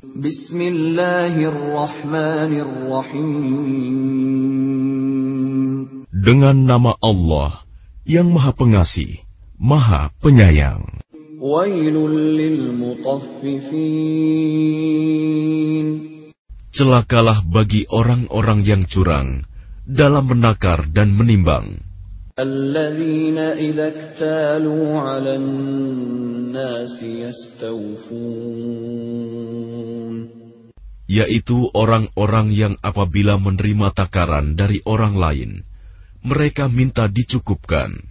Bismillahirrahmanirrahim. Dengan nama Allah yang Maha Pengasih, Maha Penyayang. Celakalah bagi orang-orang yang curang dalam menakar dan menimbang. Yaitu orang-orang yang apabila menerima takaran dari orang lain, mereka minta dicukupkan.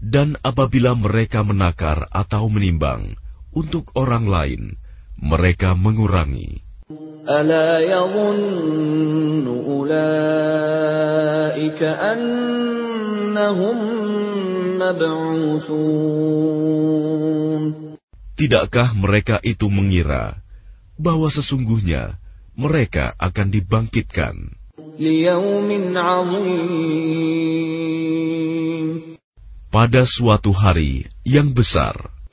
Dan apabila mereka menakar atau menimbang untuk orang lain, mereka mengurangi. Tidakkah mereka itu mengira bahwa sesungguhnya mereka akan dibangkitkan pada suatu hari yang besar.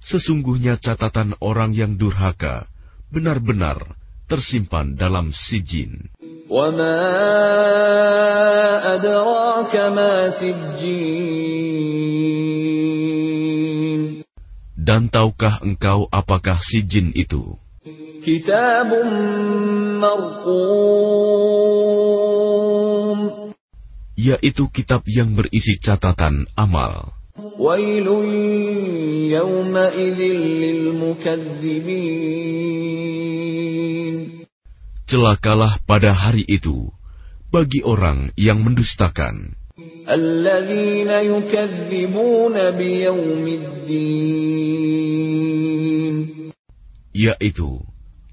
Sesungguhnya catatan orang yang durhaka benar-benar tersimpan dalam sijin. Dan tahukah engkau apakah sijin itu? Yaitu kitab yang berisi catatan amal. Celakalah pada hari itu bagi orang yang mendustakan. Yaitu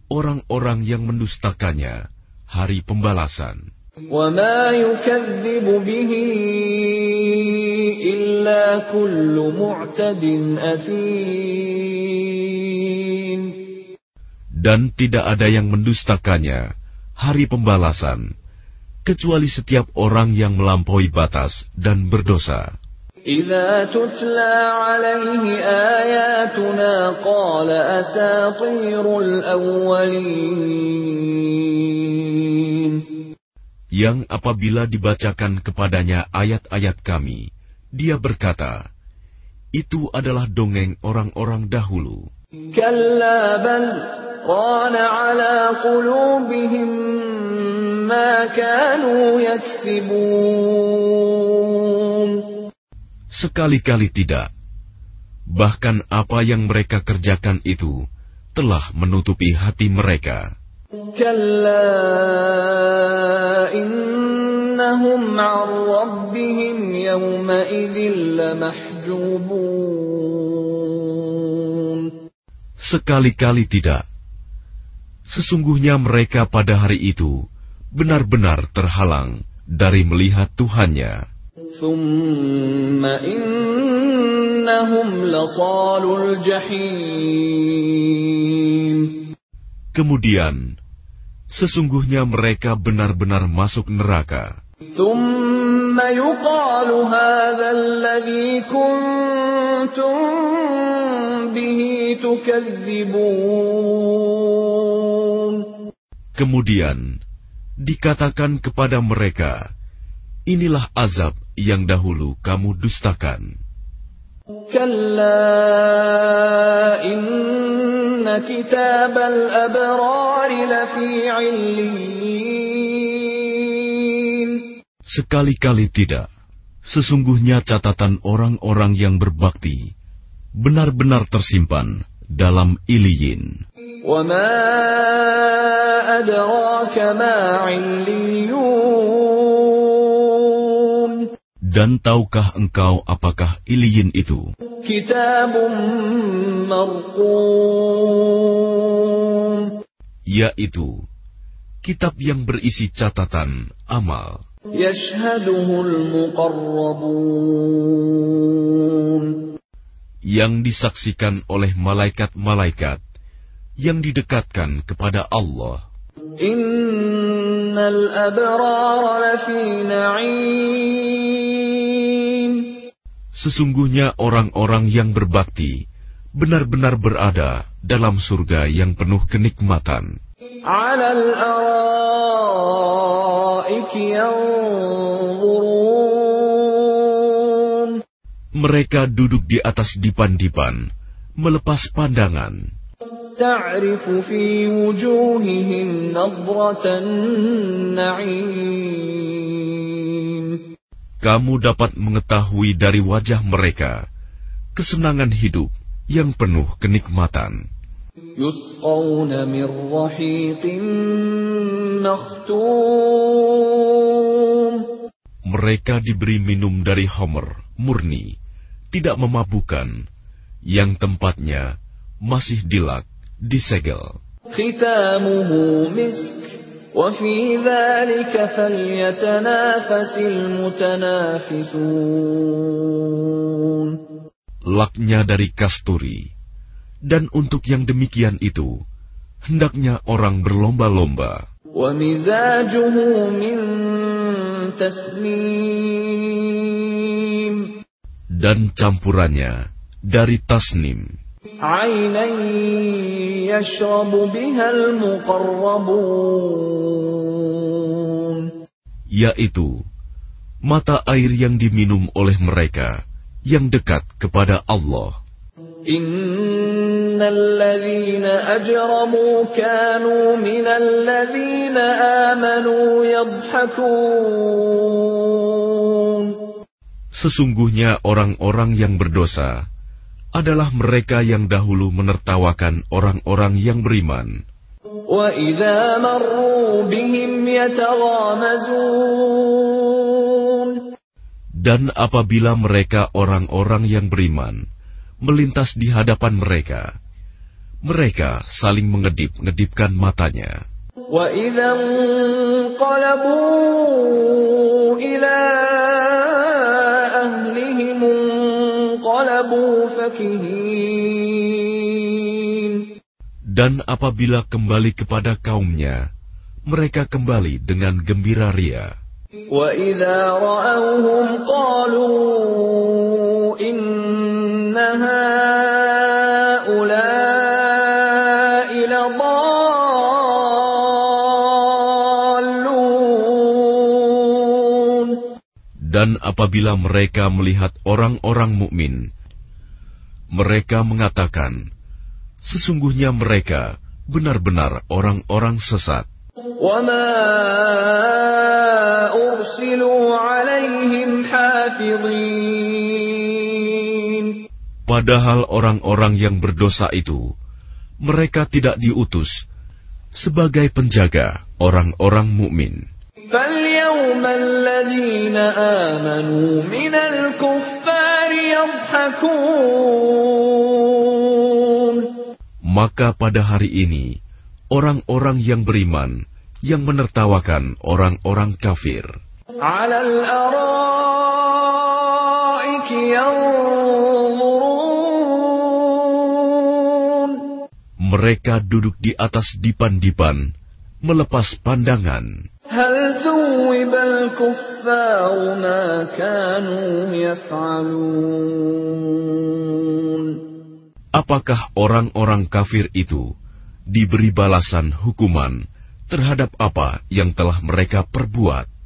orang-orang yang mendustakannya hari pembalasan. Dan tidak ada yang mendustakannya hari pembalasan, kecuali setiap orang yang melampaui batas dan berdosa. Yang apabila dibacakan kepadanya ayat-ayat kami, dia berkata, itu adalah dongeng orang-orang dahulu. Sekali-kali tidak. Bahkan apa yang mereka kerjakan itu telah menutupi hati mereka. Sekali-kali tidak. Sesungguhnya mereka pada hari itu benar-benar terhalang dari melihat Tuhannya. Kemudian, sesungguhnya mereka benar-benar masuk neraka. Kemudian dikatakan kepada mereka, inilah azab yang dahulu kamu dustakan. Sekali-kali tidak. Sesungguhnya catatan orang-orang yang berbakti benar-benar tersimpan dalam iliyin. Dan tahukah engkau apakah iliyin itu? Yaitu kitab yang berisi catatan amal yang disaksikan oleh malaikat-malaikat yang didekatkan kepada Allah. Sesungguhnya orang-orang yang berbakti benar-benar berada dalam surga yang penuh kenikmatan. Mereka duduk di atas dipan-dipan, melepas pandangan. Kamu dapat mengetahui dari wajah mereka kesenangan hidup yang penuh kenikmatan. Mereka diberi minum dari homer, murni, tidak memabukan, yang tempatnya masih dilak, disegel. Laknya dari kasturi, dan untuk yang demikian itu, hendaknya orang berlomba-lomba ومزاجه من تسنيم Dan campurannya dari tasnim, عينا يشرب بها المقربون yaitu mata air yang diminum oleh mereka yang dekat kepada Allah. إن الذين أجرموا كانوا من الذين آمنوا يضحكون Sesungguhnya orang-orang yang berdosa adalah mereka yang dahulu menertawakan orang-orang yang beriman. وإذا مروا بهم يتغامزون Dan apabila mereka orang-orang yang beriman melintas di hadapan mereka, mereka saling mengedip-ngedipkan matanya. وإذا انقلبوا إلى أهلهم انقلبوا فكهين Dan apabila kembali kepada kaumnya, mereka kembali dengan gembira ria. وإذا رأوهم قالوا Dan apabila mereka melihat orang-orang mukmin, mereka mengatakan, "Sesungguhnya mereka benar-benar orang-orang sesat." Padahal orang-orang yang berdosa itu, mereka tidak diutus sebagai penjaga orang-orang mukmin. فاليوم الذين آمنوا من الكفار يضحكون Maka pada hari ini, orang-orang yang beriman yang menertawakan orang-orang kafir على الأرائك ينظرون mereka duduk di atas dipan-dipan, melepas pandangan. Apakah orang-orang kafir itu diberi balasan hukuman terhadap apa yang telah mereka perbuat?